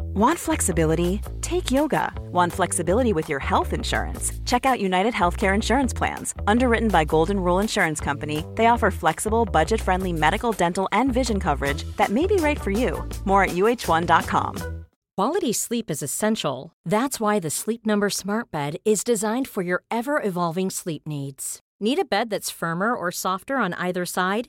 Want flexibility? Take yoga. Want flexibility with your health insurance? Check out United Healthcare Insurance Plans. Underwritten by Golden Rule Insurance Company, they offer flexible, budget friendly medical, dental, and vision coverage that may be right for you. More at uh1.com. Quality sleep is essential. That's why the Sleep Number Smart Bed is designed for your ever evolving sleep needs. Need a bed that's firmer or softer on either side?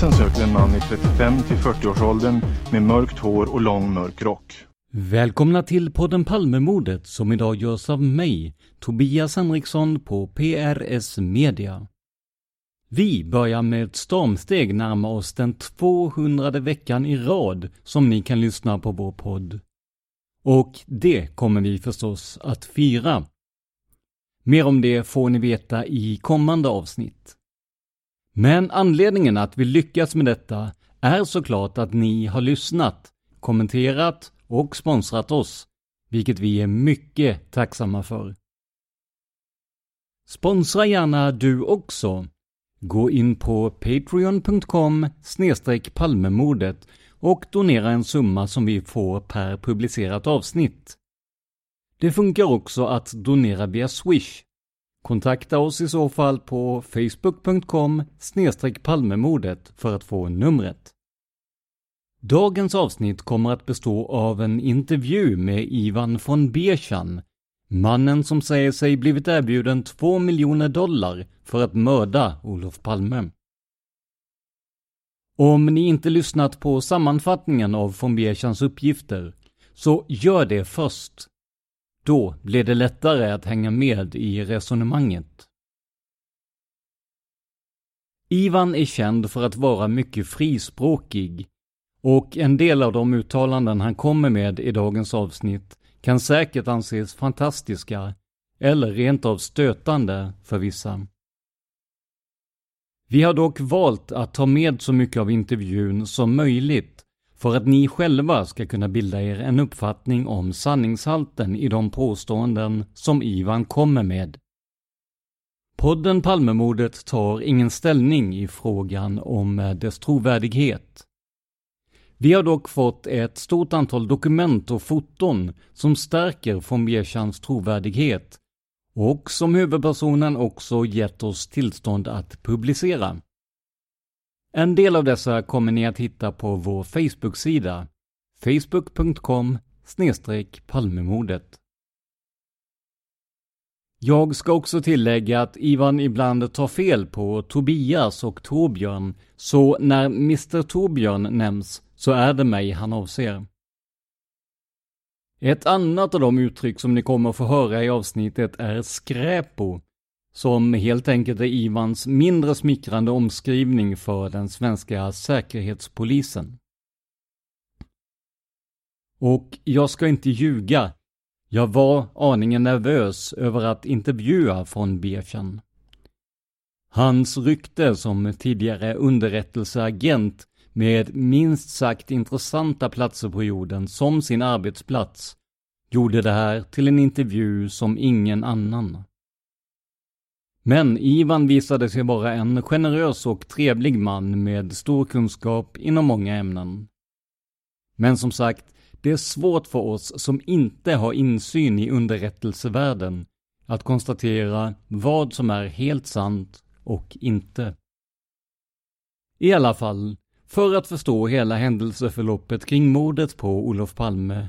Polisen söker en man i 35 till 40-årsåldern med mörkt hår och lång mörk rock. Välkomna till podden Palmemordet som idag görs av mig, Tobias Henriksson på PRS Media. Vi börjar med ett stormsteg närma oss den 200 veckan i rad som ni kan lyssna på vår podd. Och det kommer vi förstås att fira. Mer om det får ni veta i kommande avsnitt. Men anledningen att vi lyckats med detta är såklart att ni har lyssnat, kommenterat och sponsrat oss, vilket vi är mycket tacksamma för. Sponsra gärna du också. Gå in på patreon.com palmemordet och donera en summa som vi får per publicerat avsnitt. Det funkar också att donera via Swish. Kontakta oss i så fall på facebook.com palmemordet för att få numret. Dagens avsnitt kommer att bestå av en intervju med Ivan von Bechan, mannen som säger sig blivit erbjuden 2 miljoner dollar för att mörda Olof Palme. Om ni inte lyssnat på sammanfattningen av von Bechans uppgifter, så gör det först. Då blir det lättare att hänga med i resonemanget. Ivan är känd för att vara mycket frispråkig och en del av de uttalanden han kommer med i dagens avsnitt kan säkert anses fantastiska eller rent av stötande för vissa. Vi har dock valt att ta med så mycket av intervjun som möjligt för att ni själva ska kunna bilda er en uppfattning om sanningshalten i de påståenden som Ivan kommer med. Podden Palmemordet tar ingen ställning i frågan om eh, dess trovärdighet. Vi har dock fått ett stort antal dokument och foton som stärker von Bierchans trovärdighet och som huvudpersonen också gett oss tillstånd att publicera. En del av dessa kommer ni att hitta på vår Facebook-sida facebook.com palmemordet. Jag ska också tillägga att Ivan ibland tar fel på Tobias och Torbjörn, så när Mr Torbjörn nämns så är det mig han avser. Ett annat av de uttryck som ni kommer få höra i avsnittet är skräpo, som helt enkelt är Ivans mindre smickrande omskrivning för den svenska säkerhetspolisen. Och jag ska inte ljuga, jag var aningen nervös över att intervjua von Berchan. Hans rykte som tidigare underrättelseagent med minst sagt intressanta platser på jorden som sin arbetsplats, gjorde det här till en intervju som ingen annan. Men Ivan visade sig vara en generös och trevlig man med stor kunskap inom många ämnen. Men som sagt, det är svårt för oss som inte har insyn i underrättelsevärlden att konstatera vad som är helt sant och inte. I alla fall, för att förstå hela händelseförloppet kring mordet på Olof Palme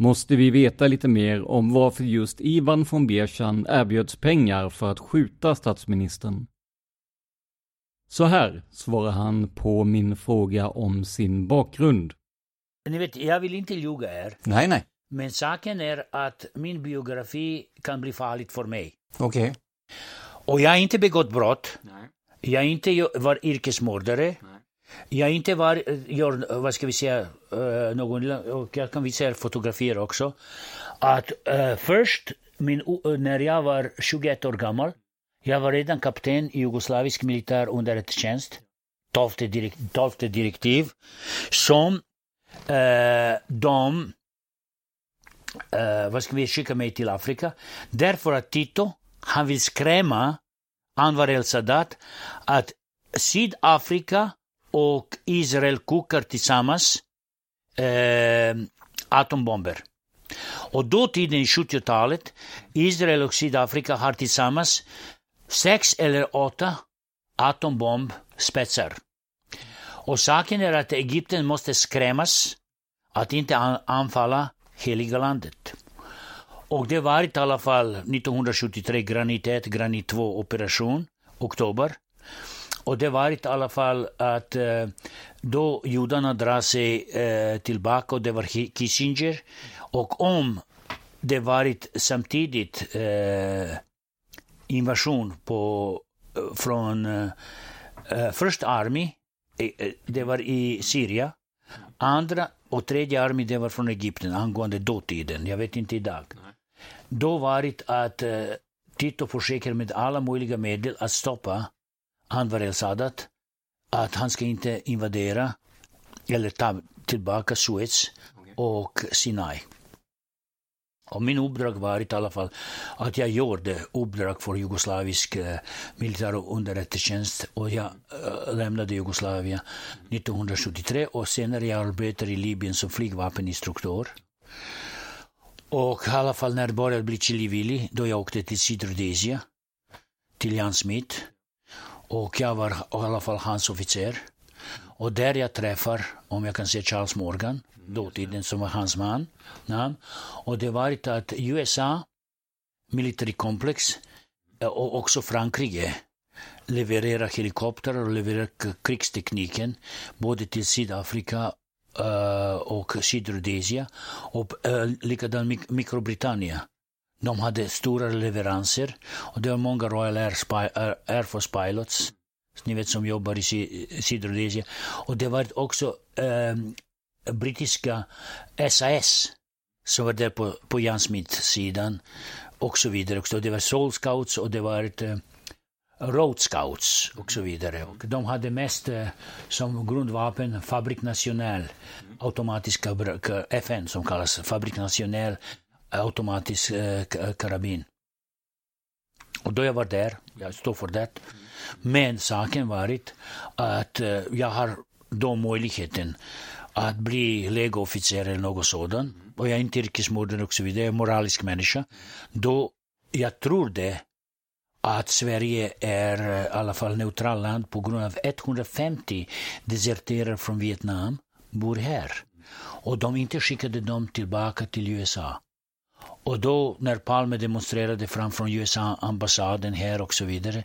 måste vi veta lite mer om varför just Ivan von Berchan erbjöds pengar för att skjuta statsministern. Så här svarar han på min fråga om sin bakgrund. Ni vet, jag vill inte ljuga er. Nej, nej. Men saken är att min biografi kan bli farligt för mig. Okej. Okay. Och jag har inte begått brott. Nej. Jag inte var yrkesmördare. Nej. Jag har inte var, eh, gör, eh, vad ska vi säga, eh, någon, och jag kan visa er fotografier också. Att uh, först, min, när jag var 21 år gammal, jag var redan kapten i jugoslavisk militär underrättelsetjänst. 12 direkt, direktiv. Som de uh, vad ska vi skicka mig till Afrika? Därför att Tito, han vill skrämma Anwar el-Sadat att Sydafrika och Israel kokar tillsammans eh, atombomber. Och då tiden, 70-talet, Israel och Sydafrika har tillsammans sex eller åtta atombombspetsar. Och saken är att Egypten måste skrämmas att inte anfalla heliga landet. Och det var i alla fall 1973 Granit 1, Granit 2 operation, oktober. Och det var i alla fall att eh, då judarna drar sig eh, tillbaka och det var Kissinger. Och om det varit samtidigt eh, invasion på, eh, från eh, eh First Army, eh, det var i Syrien, andra och tredje armén det var från Egypten angående dåtiden, jag vet inte idag. Då varit att Tito försöker med alla möjliga medel att stoppa Anwar el-Sadat, att han ska inte invadera eller ta tillbaka Suez och Sinai. Och min uppdrag var i alla fall att jag gjorde uppdrag för jugoslavisk eh, militär underrättelsetjänst och jag eh, lämnade Jugoslavien 1973 och senare jag arbetade i Libyen som flygvapeninstruktör. Och i alla fall när det började bli chilivilli, då jag åkte till Sydrhodesia, till Jan Smith. Och jag var i alla fall hans officer. Och där jag träffar, om jag kan säga Charles Morgan, dåtiden som var hans man. Ja. Och det var att USA, militärkomplex, eh, och också Frankrike levererar helikoptrar och levererar krigstekniken både till Sydafrika eh, och Sydrhodesia och eh, likadant Mikrobritannien. De hade stora leveranser och det var många Royal Air, Spy, Air, Air Force pilots ni vet som jobbar i Sydrhodesia. Och det var också eh, brittiska SAS som var där på, på Jan Smith-sidan och så vidare. Också. Det var Soul Scouts och det var ett, eh, Road Scouts och så vidare. Och de hade mest eh, som grundvapen Fabrik National, automatiska FN som kallas Fabrik National automatisk eh, eh, karabin. Och då jag var där, jag står för det. Men saken varit att eh, jag har då möjligheten att bli legoofficer eller något sådant. Och jag är inte yrkesmördare och så vidare, jag är moralisk människa. Då jag tror det att Sverige är eh, i alla fall neutral land på grund av 150 deserterare från Vietnam bor här. Och de inte skickade dem tillbaka till USA. Och då när Palme demonstrerade framför USA-ambassaden här och så vidare,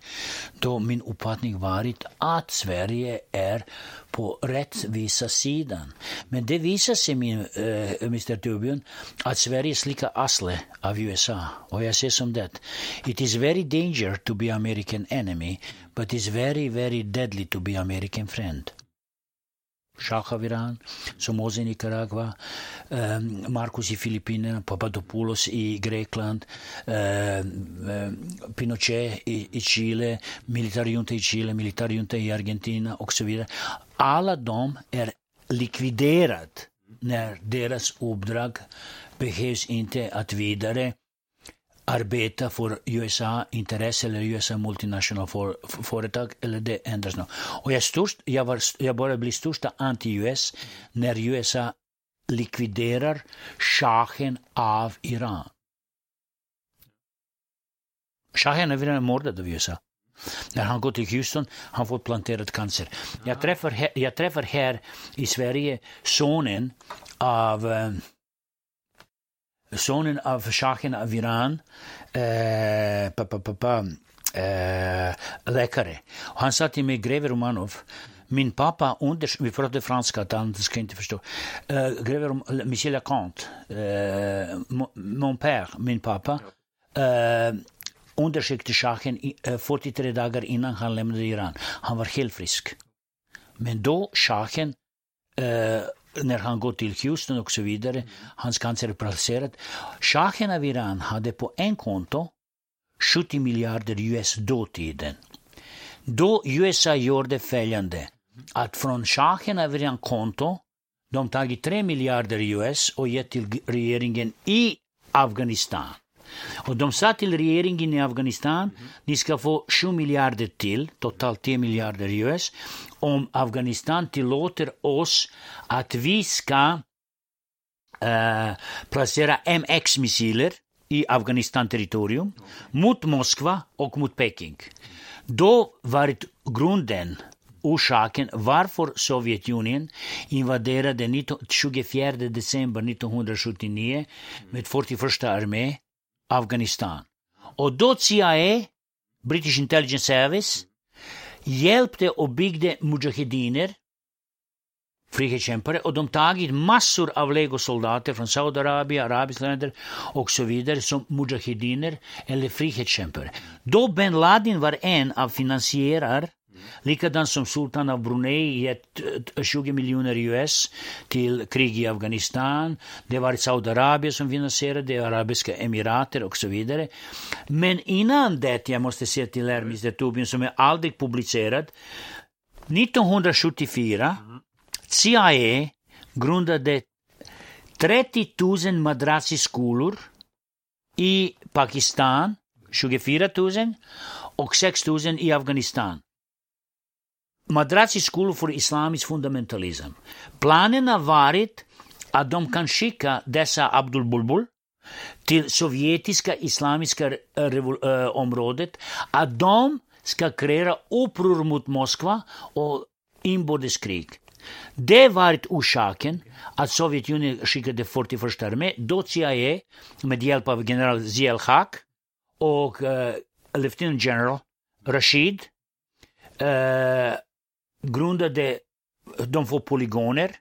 då min uppfattning varit att Sverige är på rättvisa sidan. Men det visar sig, min, eh, äh, Mr Torbjörn, att Sverige slickar asle av USA. Och jag säger som det, it is very danger to be American enemy, but it's very, very deadly to be American friend. Shah Iran, Somoza i Nicaragua, eh, Marcos i Filippinerna, Papadopoulos i Grekland, eh, Pinochet i, i Chile, militärjunta i Chile, militärjunta i Argentina och så vidare. Alla de är likviderade när deras uppdrag behövs inte att vidare arbeta för USA-intresse eller USA multinational för, företag eller det ändras nu. Och jag, störst, jag, var, jag började bli största anti-US när USA likviderar shahen av Iran. Shahen av Iran är mördad av USA. När han går till Houston, han får planterad cancer. Jag träffar, här, jag träffar här i Sverige sonen av eh, sonen av shahen av Iran, eh, pa, pa, pa, eh, läkare. Och han sa till mig, greve Romanov, min pappa under, vi pratade franska, han ska inte förstå. Uh, greve Michel Leconte, uh, mon père, min pappa, uh, undersökte shahen 43 dagar innan han lämnade Iran. Han var helt frisk. Men då shahen när han går till Houston och så vidare, hans cancer är placerad. Shahen av Iran hade på en konto 70 miljarder US dåtiden. Då USA gjorde följande, att från shahen av Iran konto, de tagit 3 miljarder US och gett till regeringen i Afghanistan. Och de sa till regeringen i Afghanistan, ni ska få 7 miljarder till, totalt 10 miljarder US, om Afghanistan tillåter oss att vi ska eh, placera MX-missiler i Afghanistan-territorium mot Moskva och mot Peking. Då var grunden orsaken varför Sovjetunionen invaderade 24 december 1979 med 41 armé Afghanistan. Och då CIA, British Intelligence Service, hjälpte och byggde mujahediner, frihetskämpare, och de tagit massor av legosoldater från Saudiarabien, arabiska länder och så vidare som mujahediner eller frihetskämpare. Då Ben Laden var en av finansiärer Likadant som sultan av Brunei gett 20 miljoner US till krig i Afghanistan. Det var Saudiarabien som finansierade, det Arabiska Emirater och så vidare. Men innan det, jag måste säga till er, Mr Tobin, som är aldrig publicerad. 1974, CIA grundade 30 000 madrassiskolor i Pakistan, 24 000 och 6 000 i Afghanistan. Madrazi School för islamisk fundamentalism. Planen har varit att de kan skicka dessa Abdul Bulbul till sovjetiska islamiska äh, området, att de ska kreera uppror mot Moskva och inbördeskrig. Det var orsaken att Sovjetunionen skickade 41 armé, då CIA med hjälp av general Ziel Haq och uh, Lieutenant General Rashid uh, grundade, de får polygoner,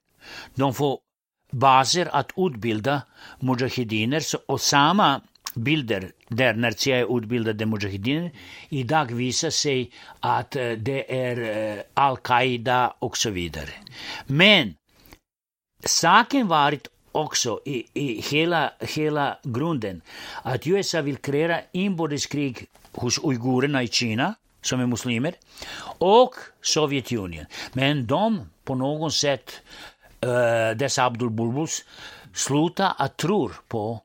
de får baser att utbilda mujahediner och samma bilder där när CIA utbildade mujahediner idag visar sig att eh, det är eh, al-Qaida och så vidare. Men saken varit också i, i hela, hela grunden att USA vill kreera inbördeskrig hos uigurerna i Kina som är muslimer och Sovjetunionen. Men de på något sätt, uh, dessa Abdul Bulbuls, slutar att tro på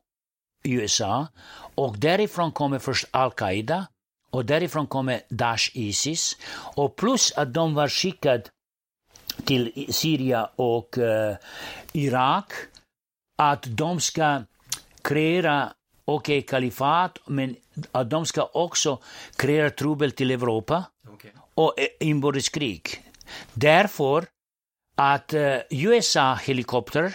USA och därifrån kommer först Al-Qaida och därifrån kommer Daesh Isis och plus att de var skickade till Syrien och uh, Irak att de ska kreera okej kalifat, men att de ska också kreera trubbel till Europa okay. och inbördeskrig. Därför att eh, USA helikopter,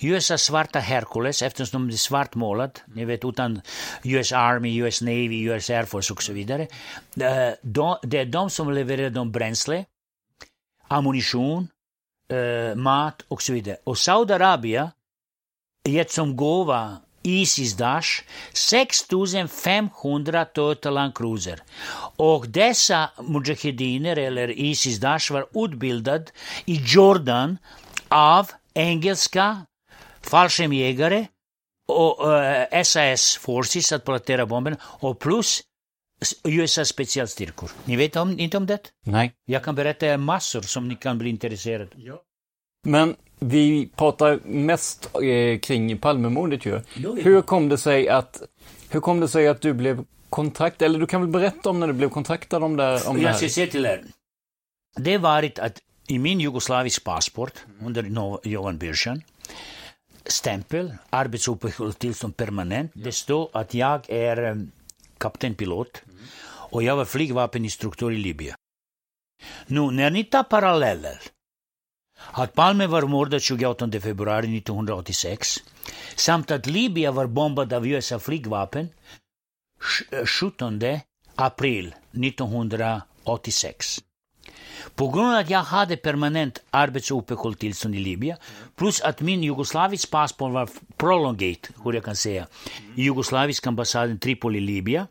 USA svarta Hercules, eftersom de är svartmålat, mm. ni vet utan US Army, US Navy, US Air Force och så vidare. Uh, de, det är de som levererar dem bränsle, ammunition, uh, mat och så vidare. Och Saudiarabien gett som gåva Isis Dash 6500 Toyota Land Cruiser. Och dessa mujahediner eller Isis Dash var utbildad i Jordan av engelska fallskärmsjägare och uh, SAS Forces att plantera bomberna och plus USA specialstyrkor. Ni vet om, inte om det? Nej. Jag kan berätta massor som ni kan bli intresserade. Ja. Men vi pratar mest eh, kring Palmemordet ju. Hur kom det sig att, hur kom det sig att du blev kontaktad, eller du kan väl berätta om när du blev kontaktad om det, om Jag det ska här? säga till er. Det varit att i min jugoslavisk passport under Johan Bürsen stämpel, arbetsuppehållstillstånd permanent. Det står att jag är eh, kaptenpilot och jag var flygvapeninstruktör i Libyen. Nu, när ni tar paralleller att Palme var mördad 28 februari 1986 samt att Libyen var bombad av USA flygvapen 17 eh, april 1986. På grund av att jag hade permanent arbetsuppehållstillstånd i Libyen plus att min jugoslavisk passport var prolongate, hur jag kan säga, i jugoslaviska ambassaden Tripoli, Libyen.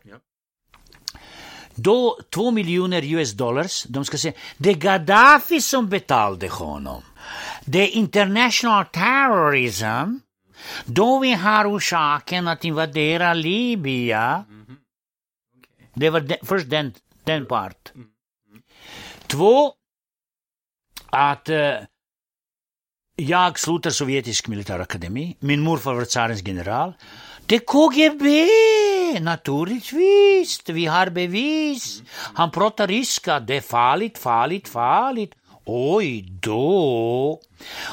Då två miljoner US dollars, de ska säga, det är Gaddafi som betalade honom. Det är international terrorism. Då vi har orsaken att invadera Libyen. Det var de, först den, den part. Två, att eh, jag slutar sovjetisk militärakademi. Min morfar var tsarens general. Det är KGB, naturligtvis. Vi har bevis. Han pratar ryska. Det är farligt, farligt, farligt. Oj då.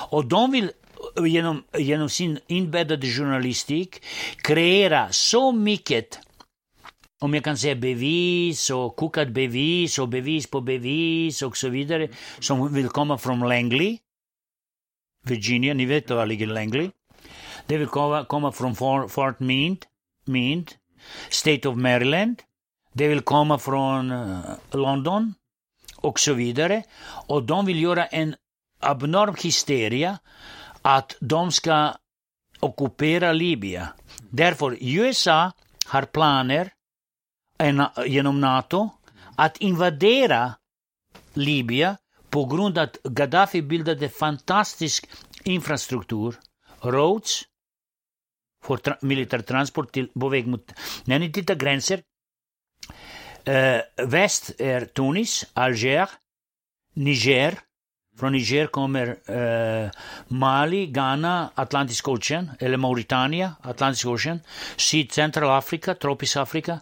Och de vill eh, genom, genom sin inbäddade journalistik kreera så mycket om jag kan säga bevis och kokat bevis och bevis på bevis och så vidare som vill komma från Langley, Virginia, ni vet var ligger Langley. Det vill komma, komma från Fort Meade, Meade, State of Maryland. Det vill komma från eh, London och så vidare. Och de vill göra en abnorm hysteria att de ska ockupera Libyen. Därför USA har planer genom NATO att invadera Libyen på grund av att Gaddafi bildade fantastisk infrastruktur, roads, för tra- militär transport till, på väg mot... När ni tittar gränser, eh, väst är Tunis, Alger, Niger, från Niger kommer eh, Mali, Ghana, Atlantisk Ocean, eller Mauritania, Atlantisk Ocean, Syd Centralafrika, Tropisk Afrika,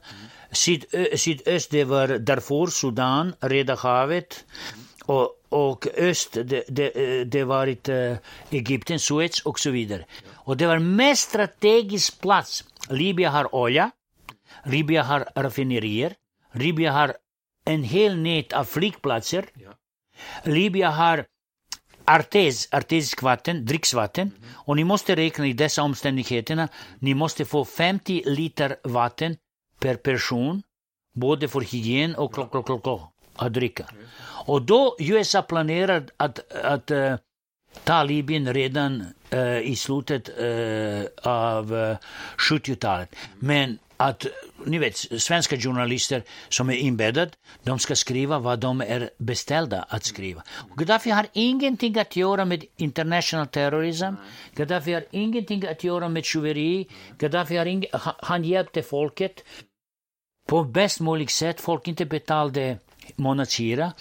Syd, ö, sydöst det var Darfur, Sudan, Röda havet och, och öst det, det, eh, det varit eh, Egypten, Suez och så vidare. Och det var mest strategisk plats. Libyen har olja, Libyen har raffinerier, Libyen har en hel nät av flygplatser. Libyen har artes, artesisk vatten, dricksvatten. Och ni måste räkna i dessa omständigheterna, ni måste få 50 liter vatten per person, både för hygien och klock, klock, klock, klock, att dricka. Och då USA planerar att, att uh, ta Libyen redan uh, i slutet uh, av uh, 70-talet. Men att, ni vet, svenska journalister som är inbäddade, de ska skriva vad de är beställda att skriva. Och Gaddafi har ingenting att göra med international terrorism. Gaddafi har ingenting att göra med tjuveri. Gaddafi har ing- han, han hjälpte folket på bäst möjligt sätt. Folk inte betalade månadshyra.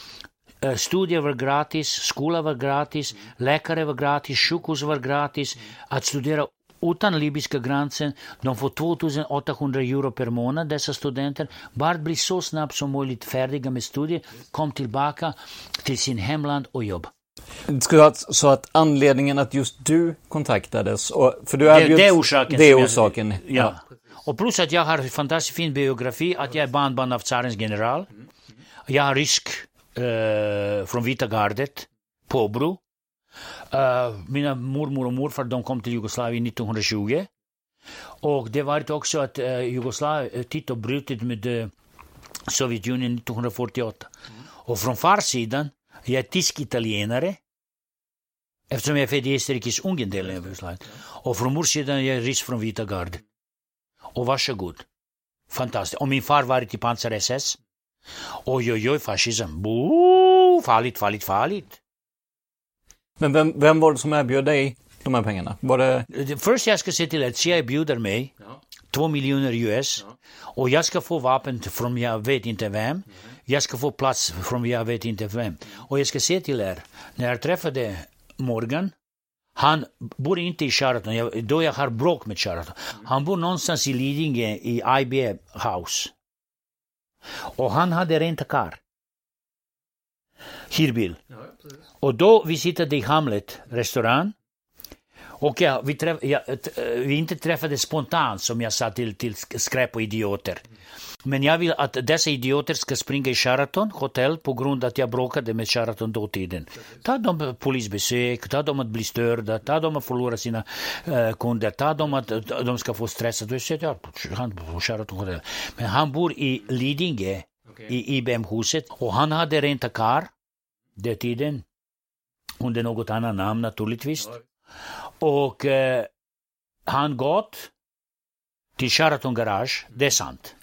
Eh, Studier var gratis, skola var gratis, läkare var gratis, sjukhus var gratis. Att studera utan libyska gränsen, de får 2800 euro per månad, dessa studenter. Bara bli så snabbt som möjligt färdiga med studier, kom tillbaka till sin hemland och jobb. Det så att anledningen att just du kontaktades, och, för du Det, erbjöds- det är orsaken. Det är som jag- orsaken. Ja. Och plus att jag har en fantastiskt fin biografi, att jag är barnbarn av tsarens general. Jag har rysk eh, från Vita gardet, påbrå. Uh, eh, mina mormor och morfar de kom till Jugoslavien 1920. Och det var också att eh, uh, Jugoslavien, eh, Tito brutit med uh, Sovjetunionen 1948. Och från farsidan, jag är tysk-italienare. Eftersom jag är född i Österrikes Ungern-delen av Jugoslavien. Och från morsidan jag är ryss från Vita gardet. Och varsågod. Fantastiskt. Och min far varit i pansar-SS. Oj, oj, oj, fascism. Boo, farligt, farligt, farligt. Men vem, vem var det som erbjöd dig de här pengarna? Var det... Först jag ska se till att CIA bjuder mig två miljoner US och jag ska få vapen från jag vet inte vem. Jag ska få plats från jag vet inte vem. Och jag ska se till er, när jag träffade Morgan, han bor inte i Sheraton, då jag har bråk med Sheraton. Han bor någonstans i Lidingö i IB House. Och han hade rent kar. Hyrbil. Och då vi sitter i Hamlet restaurang. Och ja, vi, träff, ja, vi inte träffade spontant som jag sa till, till skräp och idioter. Men jag vill att dessa idioter ska springa i Sheraton hotell på grund av att jag bråkade med Sheraton dåtiden. Ta dem polisbesök, ta dem att bli störda, ta dem att förlora sina uh, kunder, ta dem att de ska få stress. Du säger han på Sheraton hotell. Men han bor i Lidingö, okay. i IBM-huset och han hade rent kar den tiden. Under något annat namn naturligtvis. Och eh, han gått till Sheraton Garage, det är sant.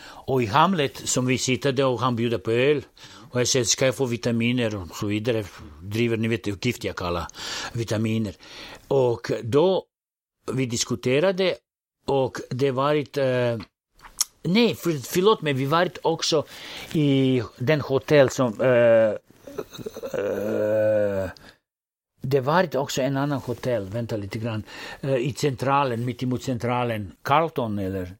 Och i Hamlet som vi sitter där och han bjuder på öl. Och jag säger, ska jag få vitaminer och så vidare. Driver, ni vet gift jag kallar vitaminer. Och då vi diskuterade och det varit eh, Nej, för, förlåt mig, vi varit också i den hotell som eh, eh, det var också en annan hotell, vänta lite grann, uh, i centralen, mitt emot centralen, Carlton eller?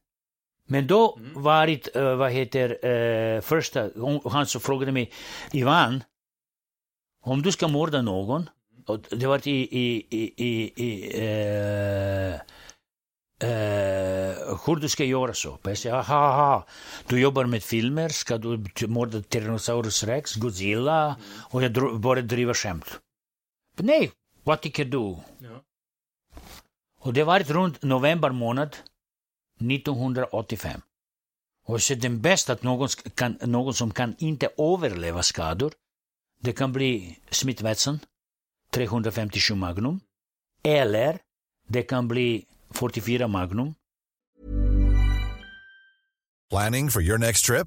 Men då mm. varit, uh, vad heter, uh, första, han så frågade mig, Ivan, om du ska mörda någon, och det var i, i, i, i, i uh, uh, hur du ska göra så. Jag säger, aha, aha, du jobbar med filmer, ska du mörda Tyrannosaurus rex, Godzilla? Mm. Och jag började driva skämt. Nej, vad tycker du? Ja. Och det var runt november månad 1985. Och så den bästa att någon, kan, någon som kan inte överleva skador, det kan bli Smith Wesson 357 Magnum, eller det kan bli 44 Magnum. Planning for your next trip?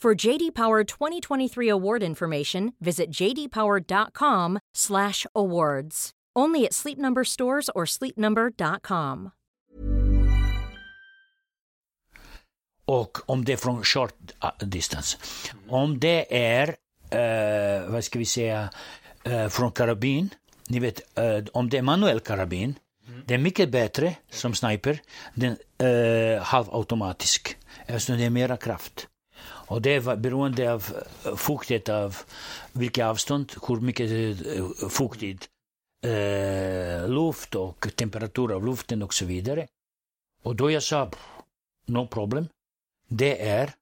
For JD Power 2023 award information, visit jdpower.com/awards. Only at Sleep Number stores or sleepnumber.com. Och om det är från short ah, distance. Om det är, uh, vad ska vi säga, uh, från karabin. Ni vet, uh, om det är manuell karabin, mm. det är mycket bättre som sniper. Den uh, halvautomatisk, eftersom det är mera kraft. Och det är beroende av eh, fuktighet av vilket avstånd, hur mycket eh, fuktigt eh, luft och temperatur av luften och så vidare. Och då jag sa, no problem, det är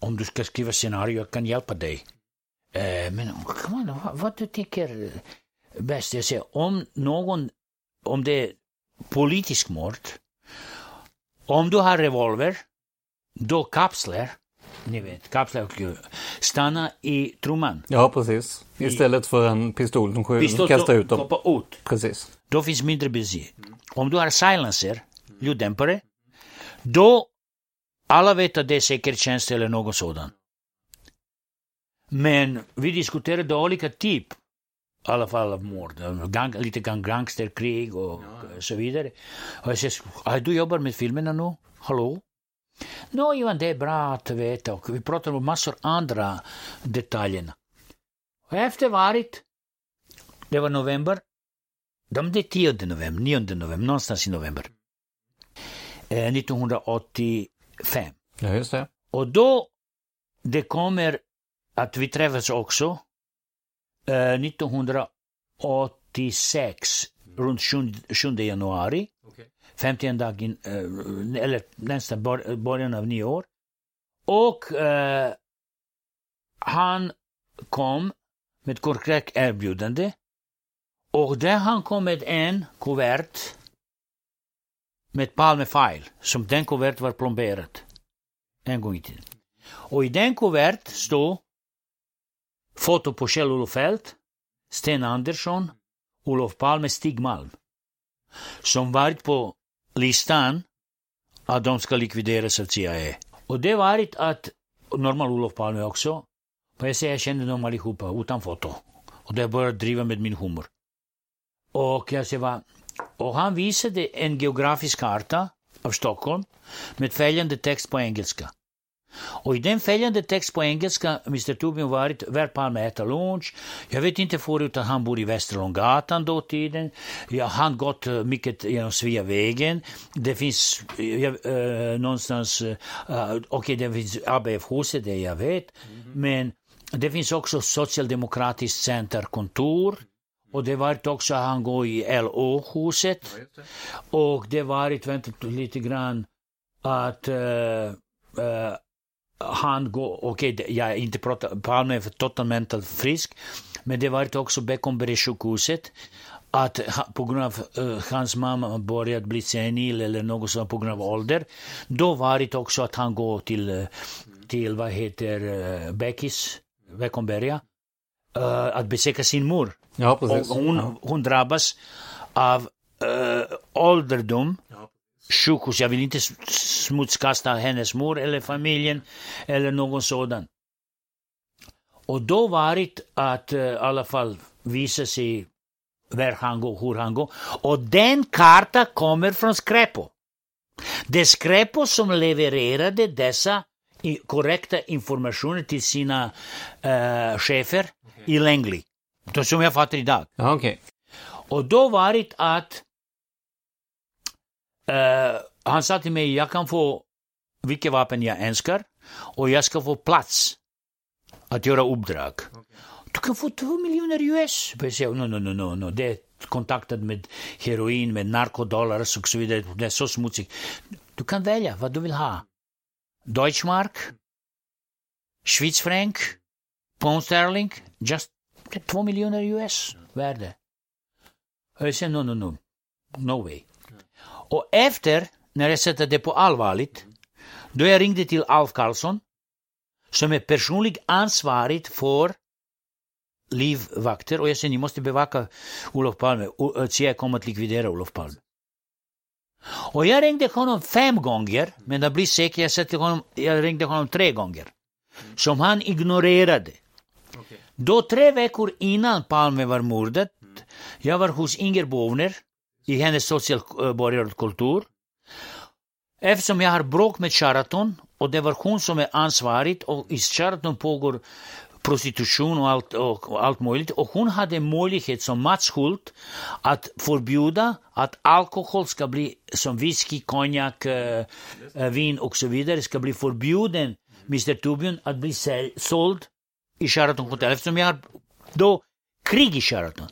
om du ska skriva scenario, jag kan hjälpa dig. Eh, men on, vad, vad du tycker bäst? Jag säger, om någon, om det är politisk mord, om du har revolver, då kapslar ni vet, kapslar stanna i trumman. Ja, precis. Istället för en pistol som skjuter, Pistol kastar ut dem. ut. Precis. Då finns mindre bensin. Om du har silencer, ljuddämpare, då alla vet att det är säkerhetstjänst eller något sådant. Men vi diskuterade olika typ, i alla fall av mord, gang, lite grann gangsterkrig och så vidare. Och jag säger, "Ah, du jobbar med filmerna nu? Hallå? Nå, Ivan, det är bra att veta och vi pratar om massor andra detaljer. Och efter varit, det var november, de det är 10 november, 9 november, någonstans i november. Eh, 1985. Ja, just det. Och då det kommer att vi träffas också eh, 1986 runt 7, 7 januari. 51 dagen, eh, eller nästan början av nyår. Och eh, han kom med ett korrekt erbjudande. Och där han kom med en kuvert med Palme-file, som den kuvert var plomberad en gång i tiden. Och i den kuvert stod foto på Kjell-Olof Feldt, Sten Andersson, Olof Palme, Stig Malm. Som varit på listan att de ska likvideras av CIA. Och det varit att, normal Olof Palme också, och jag säger jag kände dem allihopa utan foto. Och det började driva med min humor. Och jag säger vad, och han visade en geografisk karta av Stockholm med följande text på engelska. Och i den följande text på engelska, Mr Torbjörn varit, var Palme äta lunch. Jag vet inte förut att han bor i Västra Långgatan då tiden. Ja, han gått eh, mycket genom Sveavägen. Det finns uh, uh, någonstans, uh, okej okay, det finns ABF-huset, det jag vet. Men det finns också Socialdemokratiskt centerkontor. Och det var också att han går i LO-huset. Och det varit, vänta lite grann, att uh, han går, okej, okay, jag inte pratar, Palme är totalt frisk, men det var också Beckomberg sjukhuset, att på grund av uh, hans mamma börjat bli senil eller något sånt på grund av ålder, då var det också att han går till, uh, till vad heter uh, Beckis, Beckomberga, uh, att besöka sin mor. Ja, precis. Och hon, hon drabbas av uh, ålderdom, sjukhus. Jag vill inte smutskasta hennes mor eller familjen eller någon sådan. Och då varit att uh, i alla fall visa sig var han går, hur han går. Och den karta kommer från Skräpo. Det är Skräpo som levererade dessa korrekta informationer till sina uh, chefer okay. i Langley. Det som jag fattar idag. Okay. Och då varit att Uh, han sa till mig, jag kan få vilket vapen jag önskar och jag ska få plats att göra uppdrag. Okay. Du kan få två miljoner US. Jag säger, no, no, no, no, no. det är kontaktat med heroin, med narkodollars och så vidare. Det är så smutsigt. Du kan välja vad du vill ha. Deutschmark, Schweizfranc, pound sterling, just två miljoner US värde. Jag säger, no, no, no, no way. Och efter, när jag sätter det på allvarligt, då jag ringde till Alf Karlsson, som är personligt ansvarig för livvakter och jag sa ni måste bevaka Olof Palme, CIA kommer att likvidera Olof Palme. Och jag ringde honom fem gånger, men det blir säkert, jag, sätter honom, jag ringde honom tre gånger. Som han ignorerade. Okay. Då tre veckor innan Palme var mördat, jag var hos Inger Bovner, i hennes socialborgarkultur. Eh, Eftersom jag har bråk med Sheraton och det var hon som är ansvarig och i Sheraton pågår prostitution och allt, och allt möjligt. Och hon hade möjlighet som Mats Hult att förbjuda att alkohol ska bli som whisky, konjak, äh, vin och så vidare ska bli förbjuden, Mr Torbjörn, att bli såld i Sheraton Hotel. Eftersom jag har då krig i Sheraton.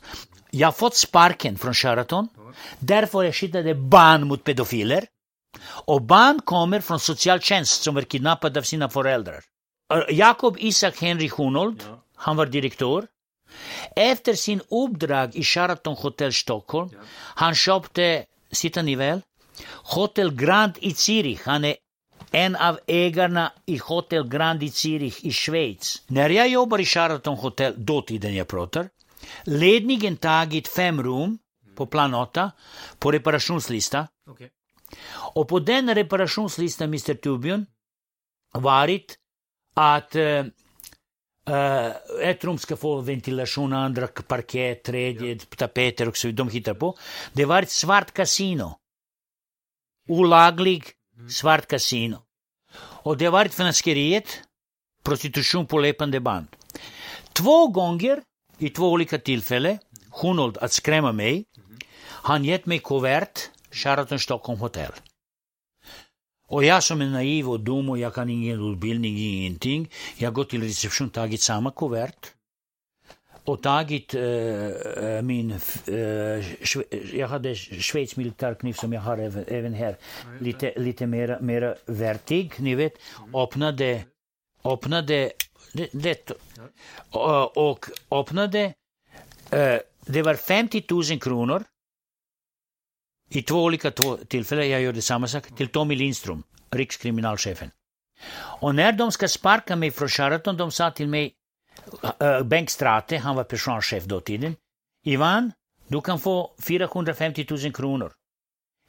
Jag har fått sparken från Sheraton. Därför jag skickade barn mot pedofiler. Och barn kommer från socialtjänst som är kidnappade av sina föräldrar. Jakob Isak Henry Hunold, ja. han var direktör. Efter sin uppdrag i Sheraton Hotel Stockholm, ja. han köpte, sitter ni väl, Hotel Grand i Zürich. Han är en av ägarna i Hotel Grand i Zürich i Schweiz. När jag jobbar i Sheraton Hotel, dåtiden jag pratar, ledningen tagit fem rum på plan 8 på reparationslista. Okay. Och på den reparationslistan, Mr. Tubion, varit att uh, uh, ett rum ska få ventilation, andra parkett, tredje ja. tapeter och så de hittar på. Det var ett svart kasino. Olaglig mm. svart kasino. Och det var ett finanseriet, prostitution på löpande band. Två gånger, i två olika tillfällen, Hunold att skrämma mig, han gett mig kuvert, Sheraton Stockholm Hotel. Och jag som är naiv och dum och jag kan ingen utbildning, ingenting. Jag går till reception, tagit samma kuvert och tagit uh, min, uh, jag hade Schweiz militärkniv som jag har även, även här, lite, lite mer, mer vertig, ni vet, öppnade, öppnade det, det och, öppnade, uh, det var 50 000 kronor i två olika tillfällen, jag gjorde samma sak, till Tommy Lindström, rikskriminalchefen. Och när de ska sparka mig från Sheraton, de sa till mig, uh, Bengt Strate, han var personalchef då tiden, Ivan, du kan få 450 000 kronor.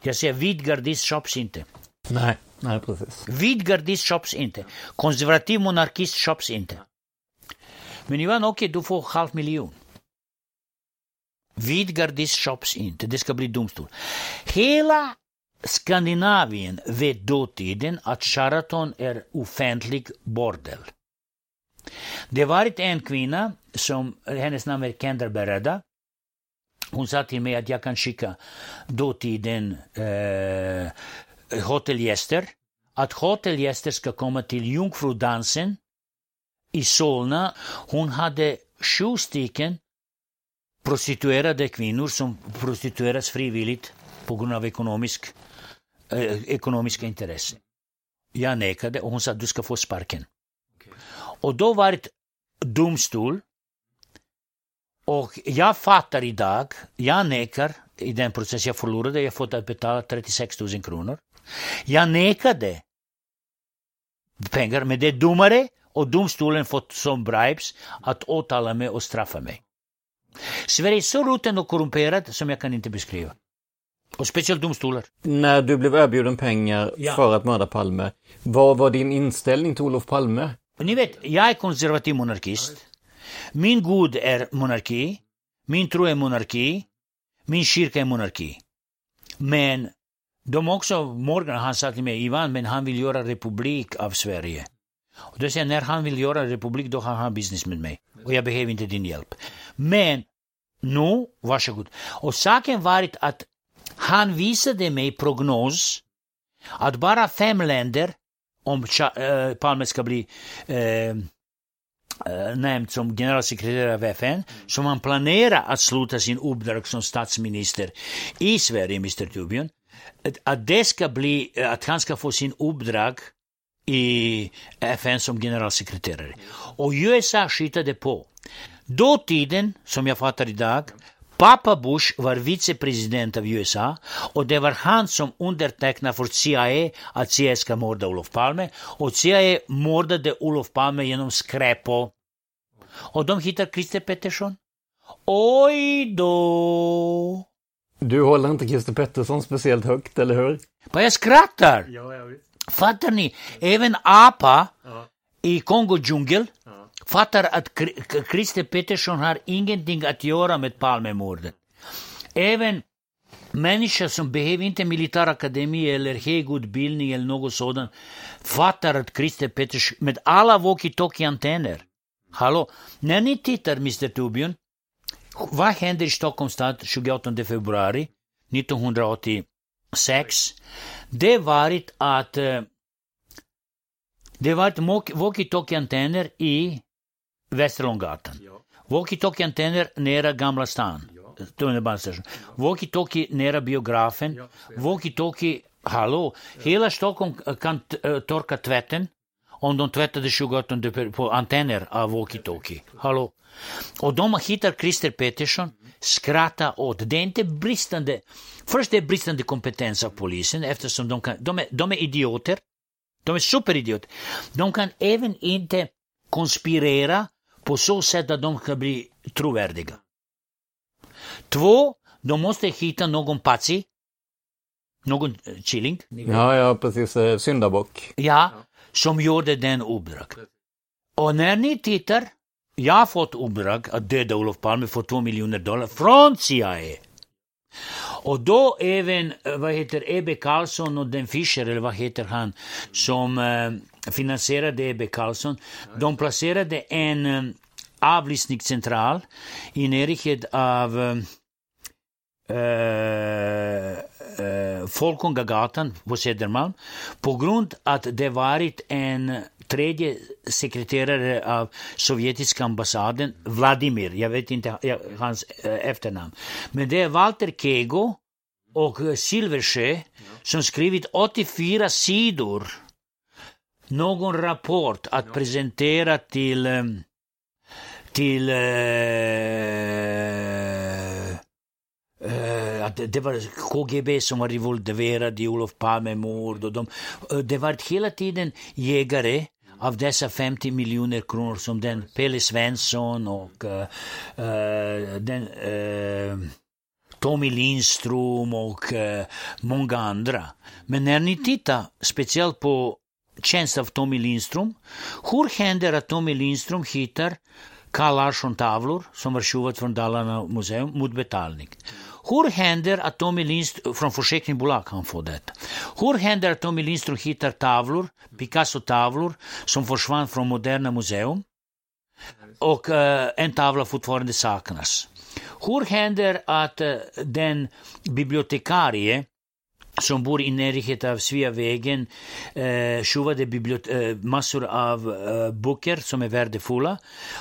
Jag säger, vid gardist shops inte. Nej, nej precis. Vid gardist shops inte. Konservativ monarkist shops inte. Men Ivan, okej, okay, du får halv miljon. Vidgar shops inte, det ska bli domstol. Hela Skandinavien vet dåtiden att Sheraton är offentlig bordel. Det varit en kvinna som, hennes namn är Kendra Bereda. Hon sa till mig att jag kan skicka dåtiden eh, hotellgäster. Att hotellgäster ska komma till Jungfrudansen i Solna. Hon hade sju stycken prostituerade kvinnor som prostitueras frivilligt på grund av ekonomisk, eh, ekonomiska intressen. Jag nekade och hon sa att du ska få sparken. Okay. Och då var det domstol och jag fattar idag, jag nekar i den process jag förlorade, jag fått att betala 36 000 kronor. Jag nekade pengar, men det är domare och domstolen fått som bribes att åtala mig och straffa mig. Sverige är så rutten och korrumperat som jag kan inte beskriva. Och speciellt domstolar. När du blev erbjuden pengar ja. för att mörda Palme, vad var din inställning till Olof Palme? Ni vet, jag är konservativ monarkist. Min gud är monarki. Min tro är monarki. Min kyrka är monarki. Men de också, Morgan, han sa till mig, Ivan, men han vill göra republik av Sverige. Och då säger jag, när han vill göra republik, då har han business med mig. Och jag behöver inte din hjälp. Men nu, varsågod. Och saken varit att han visade mig prognos att bara fem länder, om äh, Palme ska bli äh, nämnd som generalsekreterare av FN, som han planerar att sluta sin uppdrag som statsminister i Sverige, Mr Tubion, att det ska bli, att han ska få sin uppdrag i FN som generalsekreterare. Och USA skickade på. Dåtiden, som jag fattar idag, Pappa Bush var vicepresident av USA och det var han som undertecknade för CIA att CIA ska mörda Olof Palme och CIA mördade Olof Palme genom skräpo. Och de hittar Christer Pettersson. Oj då! Du håller inte Christer Pettersson speciellt högt, eller hur? Bara jag skrattar! Ja, jag vet. Fattar ni? Även apa ja. i Kongo djungel ja fattar att Christer Pettersson har ingenting att göra med Palmemordet. Även människor som behöver inte militärakademi eller hög utbildning eller något sådant fattar att Christer Pettersson, med alla walkie-talkie-antenner, hallå, när ni tittar Mr Tubion, vad händer i Stockholms stad 28 februari 1986? det varit att eh, det varit walkie-talkie-antenner i Västerlånggatan. Ja. Walkie-talkie-antenner nära Gamla stan, ja. tunnelbanestation. Walkie-talkie nära biografen. Ja, walkie-talkie, hallå, hela Stockholm kan uh, torka tvätten om de tvättade 28 på antenner av walkie-talkie. Hallå. Och de hittar Christer Pettersson, skrattar åt. Det är inte bristande Först är det bristande kompetens av polisen eftersom de, kan, de, är, de är idioter. De är superidiot. De kan även inte konspirera på så sätt att de kan bli trovärdiga. Två, de måste hitta någon patsi, någon killing, Ja, ja, precis. eh, Syndabock. ja, som gjorde den uppdrag. Och när ni tittar, jag har fått uppdrag att döda Olof Palme för två miljoner dollar från CIA. Och då även, eh, vad heter Ebbe Carlsson och den Fischer, eller vad heter han, som eh, finansierade Ebbe Carlsson, de placerade en eh, avlyssningscentral i närheten av eh, eh, eh, Folkungagatan på Södermalm på grund att det varit en tredje sekreterare av sovjetiska ambassaden, Vladimir, jag vet inte hans eh, efternamn, men det är Walter Kego och eh, Silversjö som skrivit 84 sidor. Någon rapport att presentera till eh, till eh, att det- var KGB som var involverad i Olof Palme-mord de, det var hela tiden jägare av dessa 50 miljoner kronor som den Pelle Svensson och uh, den uh, Tommy Lindström och uh, många andra. Men när ni tittar speciellt på tjänst av Tommy Lindström, hur händer att Tommy Lindström hittar Carl Larsson-tavlor som var tjuvat från Dalarna museum mot betalning? Hur händer att Tommy Lindström, från försäkringsbolag han får detta. Hur händer att Tommy Lindström hittar tavlor, Picasso-tavlor, som försvann från Moderna museum? och eh, en tavla fortfarande saknas. Hur händer att eh, den bibliotekarie som bor i närheten av Sveavägen eh, tjuvade bibliot- eh, massor av eh, böcker som är värdefulla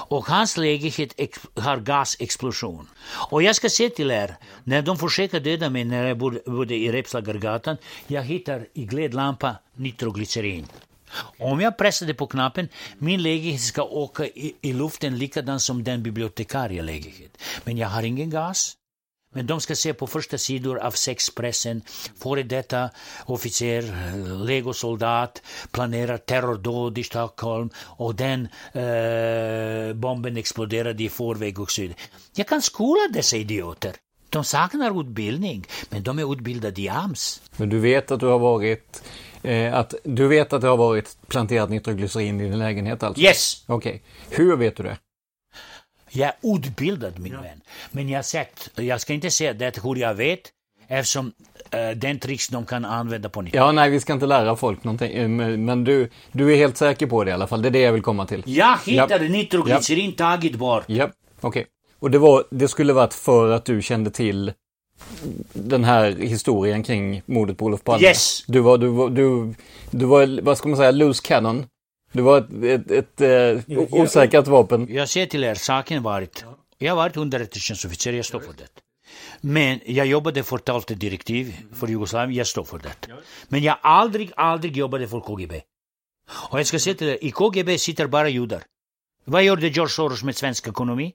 och hans lägenhet ex- har gasexplosion. Och jag ska säga till er, när de försöker döda mig när jag bod- bodde i Repslagargatan, jag hittar i glödlampa nitroglycerin. Om jag pressade på knappen, min lägenhet ska åka i, i luften likadant som den bibliotekarie lägenhet. Men jag har ingen gas. Men de ska se på första sidor av sexpressen, före detta officer, eh, legosoldat, planerar terrordåd i Stockholm och den eh, bomben exploderade i förväg och så. Jag kan skola dessa idioter. De saknar utbildning, men de är utbildade i AMS. Men du vet att du har varit eh, att du vet att det har varit planterat nitroglycerin i din lägenhet alltså? Yes! Okej. Hur vet du det? Jag är utbildad min vän. Men jag har sett, jag ska inte säga det hur jag vet, eftersom eh, den tricks de kan använda på nytt. Ja, nej, vi ska inte lära folk någonting. eh, Men du, du är helt säker på det i alla fall. Det är det jag vill komma till. Jag hittade Japp. nitroglycerin taget bort. Ja, okej. Och det, var, det skulle varit för att du kände till den här historien kring mordet på Olof Palme? Yes! Du var, du var, du, du var, vad ska man säga, loose cannon? Du var ett, ett, ett eh, o- osäkrat vapen? Jag säger till er, saken varit, jag har varit underrättelsetjänstofficer, jag står för det. Men jag jobbade för direktiv för Jugoslavien, jag står för det. Men jag aldrig, aldrig jobbade för KGB. Och jag ska säga till er, i KGB sitter bara judar. Vad gjorde George Soros med svensk ekonomi?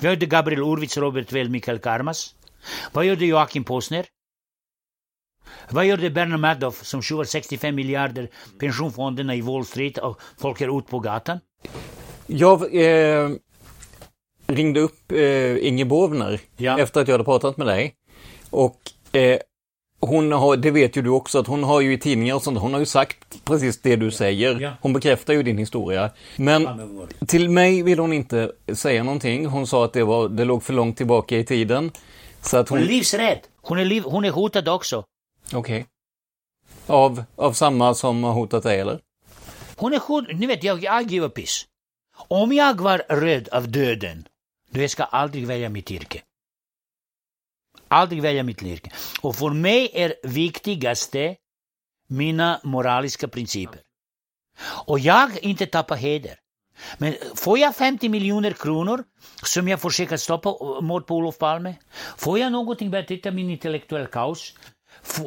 Vad gjorde Gabriel Urwitz, Robert Well, Mikael Karmas? Vad gjorde Joakim Posner? Vad gjorde Bernard Madoff som tjuvar 65 miljarder pensionsfonderna i Wall Street och folk är ute på gatan? Jag eh, ringde upp eh, Inge Bovner Ja. efter att jag hade pratat med dig. Och eh, hon har, det vet ju du också, att hon har ju i tidningar och sånt, hon har ju sagt precis det du säger. Hon bekräftar ju din historia. Men till mig vill hon inte säga någonting. Hon sa att det, var, det låg för långt tillbaka i tiden. Så att Hon hon... är livsrädd. Hon är, liv, hon är hotad också. Okej. Av, av samma som har hotat dig, eller? Hon är hotad. Ni vet, jag, jag giver piss. Om jag var rädd av döden, då jag ska aldrig välja mitt yrke. Aldrig välja mitt yrke. Och för mig är viktigaste mina moraliska principer. Och jag inte tappa heder. Men får jag 50 miljoner kronor som jag försöker stoppa eh, mord på Olof Palme? Får jag någonting bättre, titta min intellektuella kaos?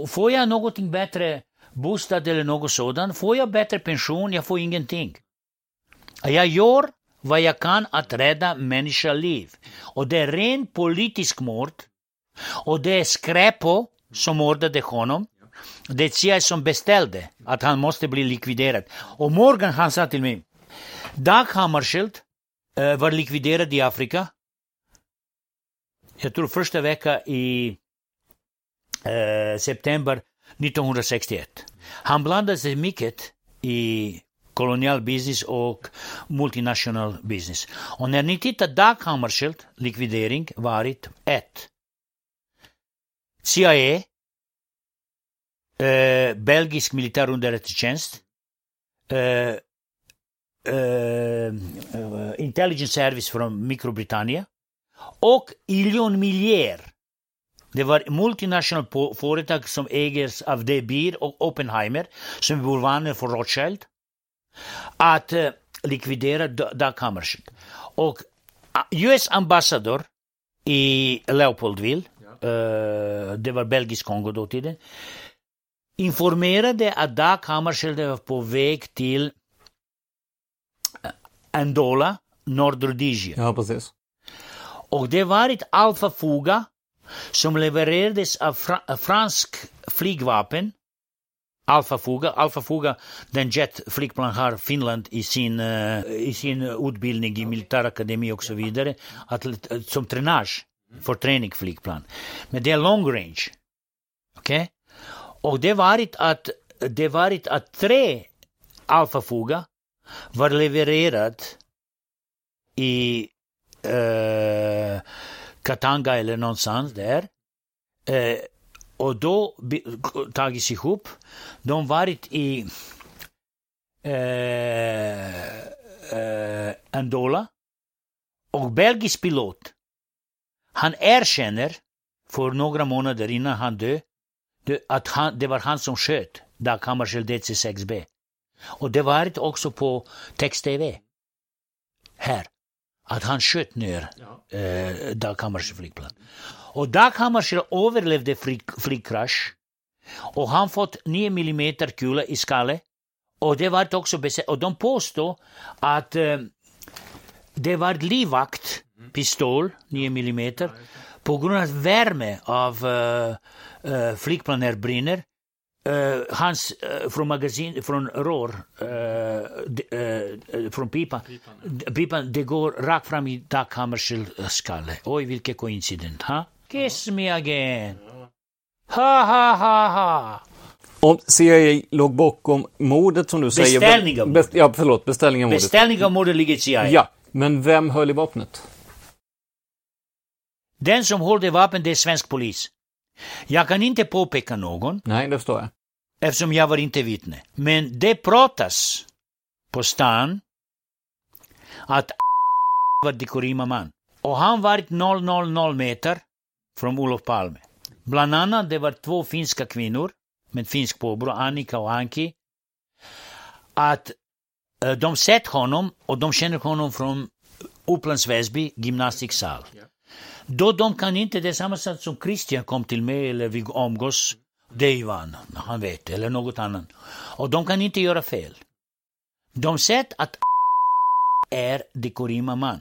Får jag någonting bättre bostad eller något sådant? Får jag bättre pension? Jag får ingenting. Jag gör vad jag kan att rädda människoliv. Och det är ren politisk mord. Och det är Skräpo som mördade honom. det är CIA som beställde att han måste bli likviderad. Och Morgan han sa till mig, Dag Hammarskjöld eh, var likviderad i Afrika. Jag tror första veckan i eh, september 1961. Han blandade sig mycket i kolonial business och multinational business. Och när ni tittar Dag Hammarskjöld likvidering varit ett. CIA, eh, belgisk militärunderrättelsetjänst, eh, eh, eh, intelligence service från Mikrobritannien och Ilion Miljer det var multinational företag som ägdes av De Beer och Oppenheimer, som är bulvaner för Rothschild, att eh, likvidera Dag Hammarskjöld. Och US ambassador i Leopoldville, eh, det var belgisk Kongo då tiden, informerade att Dag Hammarskjöld var på väg till Andola, Nordrhodesia. Ja, precis. Och det var ett Alfa Fuga som levererades av fra eh, fransk flygvapen. Alfa Fuga, Alfa Fuga, den jetflygplan har Finland i sin, uh, i sin utbildning i militärakademi och så vidare, att, eh, som tränage för träningsflygplan. Men det är long range. Okej? Okay? Och det varit att, det varit att tre Alfa Fuga var levererat i uh, Katanga eller någonstans där. Eh, och då tagits ihop. De varit i eh, eh, Andola. Och belgisk pilot, han erkänner för några månader innan han dö, att han, det var han som sköt Dag Hammarskjöld DC-6B. Och det var också på text-tv. Här. Att han sköt ner ja. eh, Dag Hammarskjölds flygplan. Och Dag Hammarskjöld överlevde flyg, flygkrasch. Och han fått 9 mm kula i skallen. Och det var också och de påstår att eh, det var livvakt pistol, 9 mm, på grund av värme av uh, uh, flygplanet brinner Uh, hans, uh, från magasin, från rör, uh, från pipan, pipan, pipan, det går rakt fram i Dag Hammarskjölds skalle. Oj, vilken koincident. Ha? Kiss me again. Ha, ha, ha, ha. Om CIA låg bakom mordet som du säger. Beställning av mordet. ja, förlåt, beställning av mordet. Beställning av mordet ligger i CIA. Ja, men vem höll i vapnet? Den som håller vapen, det är svensk polis. Jag kan inte påpeka någon. Nej, det förstår jag. Eftersom jag var inte vittne. Men det pratas på stan att var Dekorima man. Och han var 000 meter från Olof Palme. Bland annat det var två finska kvinnor med finsk påbrå, Annika och Anki. Att uh, de sett honom och de känner honom från Upplands Väsby gymnastiksal. Då de kan inte, det är samma sak som Christian kom till mig eller vi omgås, det är Ivan, han vet, eller något annat. Och de kan inte göra fel. De sett att är Dekorima man.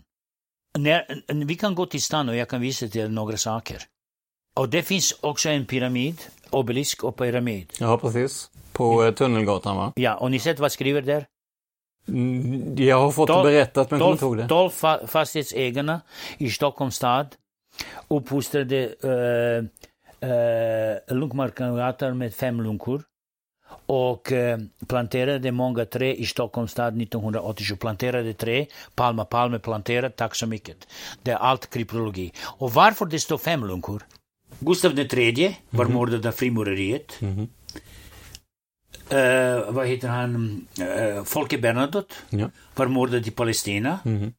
När, vi kan gå till stan och jag kan visa till några saker. Och det finns också en pyramid, obelisk och pyramid. Ja, precis. På eh, Tunnelgatan va? Ja, och ni sett vad skriver där? Mm, jag har fått det berättat men kommer inte ihåg det. 12 fastighetsägarna i Stockholms stad uppfostrade uh, uh, lunkmarkangator med fem lunkor och planterade många träd i Stockholms stad 1987. Planterade träd, Palma Palme planterade, tack så mycket. Det är allt kryptologi. Och varför det står fem lunkor? Gustav III var mm. mördad av frimureriet. Mm. Uh, vad heter han? Uh, Folke Bernadotte ja. var mördad i Palestina. Mm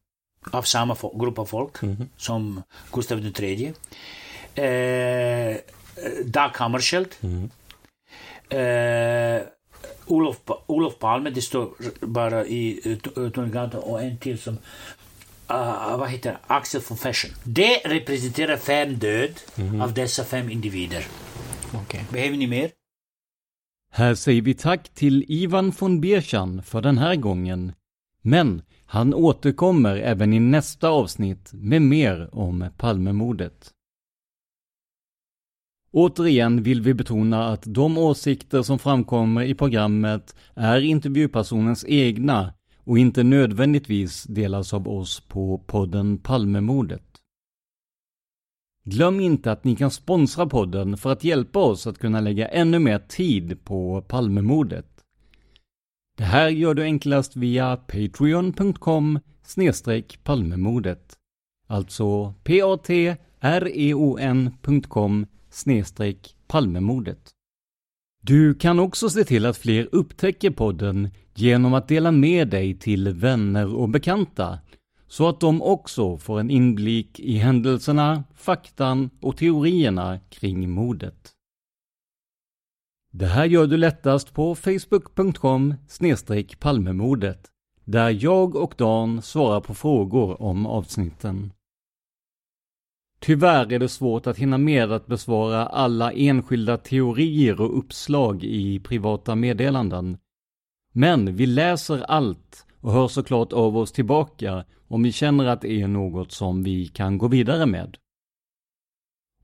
av samma grupp av folk mm. som Gustav III. Eh, Dag Hammarskjöld. Mm. Eh, Olof, Olof Palme, det står bara i uh, Tunnelgatan och en till som uh, vad heter Axel von Fersen. Det representerar fem död mm. av dessa fem individer. Okay. Behöver ni mer? Här säger vi tack till Ivan von Birchan för den här gången. Men han återkommer även i nästa avsnitt med mer om Palmemordet. Återigen vill vi betona att de åsikter som framkommer i programmet är intervjupersonens egna och inte nödvändigtvis delas av oss på podden Palmemordet. Glöm inte att ni kan sponsra podden för att hjälpa oss att kunna lägga ännu mer tid på Palmemordet. Det här gör du enklast via patreon.com palmemordet. Alltså p-a-t-r-e-o-n.com palmemordet. Du kan också se till att fler upptäcker podden genom att dela med dig till vänner och bekanta så att de också får en inblick i händelserna, faktan och teorierna kring mordet. Det här gör du lättast på facebook.com palmemordet där jag och Dan svarar på frågor om avsnitten. Tyvärr är det svårt att hinna med att besvara alla enskilda teorier och uppslag i privata meddelanden. Men vi läser allt och hör såklart av oss tillbaka om vi känner att det är något som vi kan gå vidare med.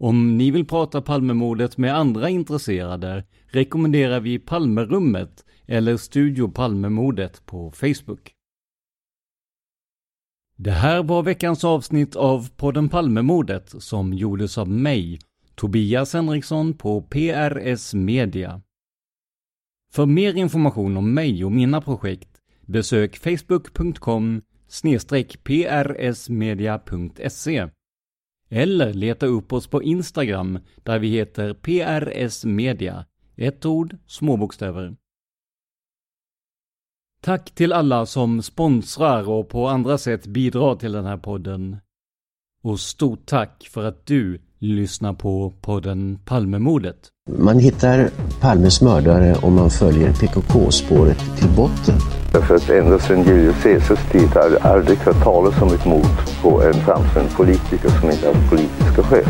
Om ni vill prata Palmemordet med andra intresserade rekommenderar vi Palmerummet eller Studio Palmemordet på Facebook. Det här var veckans avsnitt av podden Palmemordet som gjordes av mig, Tobias Henriksson på PRS Media. För mer information om mig och mina projekt besök facebook.com prsmedia.se eller leta upp oss på Instagram där vi heter PRS Media. Ett ord, små bokstäver. Tack till alla som sponsrar och på andra sätt bidrar till den här podden. Och stort tack för att du lyssnar på podden Palmemordet. Man hittar Palmes mördare om man följer PKK-spåret till botten. Därför att ända sedan Julius Caesars tid har jag aldrig hört talas om ett mord på en framstående politiker som inte haft politiska skäl.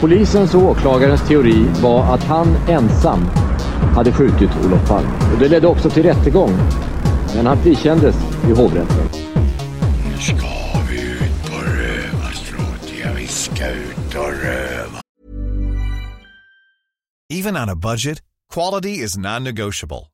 Polisens och åklagarens teori var att han ensam hade skjutit Olof Palme. Och det ledde också till rättegång. Men han frikändes i hovrätten. Nu ska vi ut på rövarstråt. Ja, vi ska ut och röva. Even on a budget, quality is non-negotiable.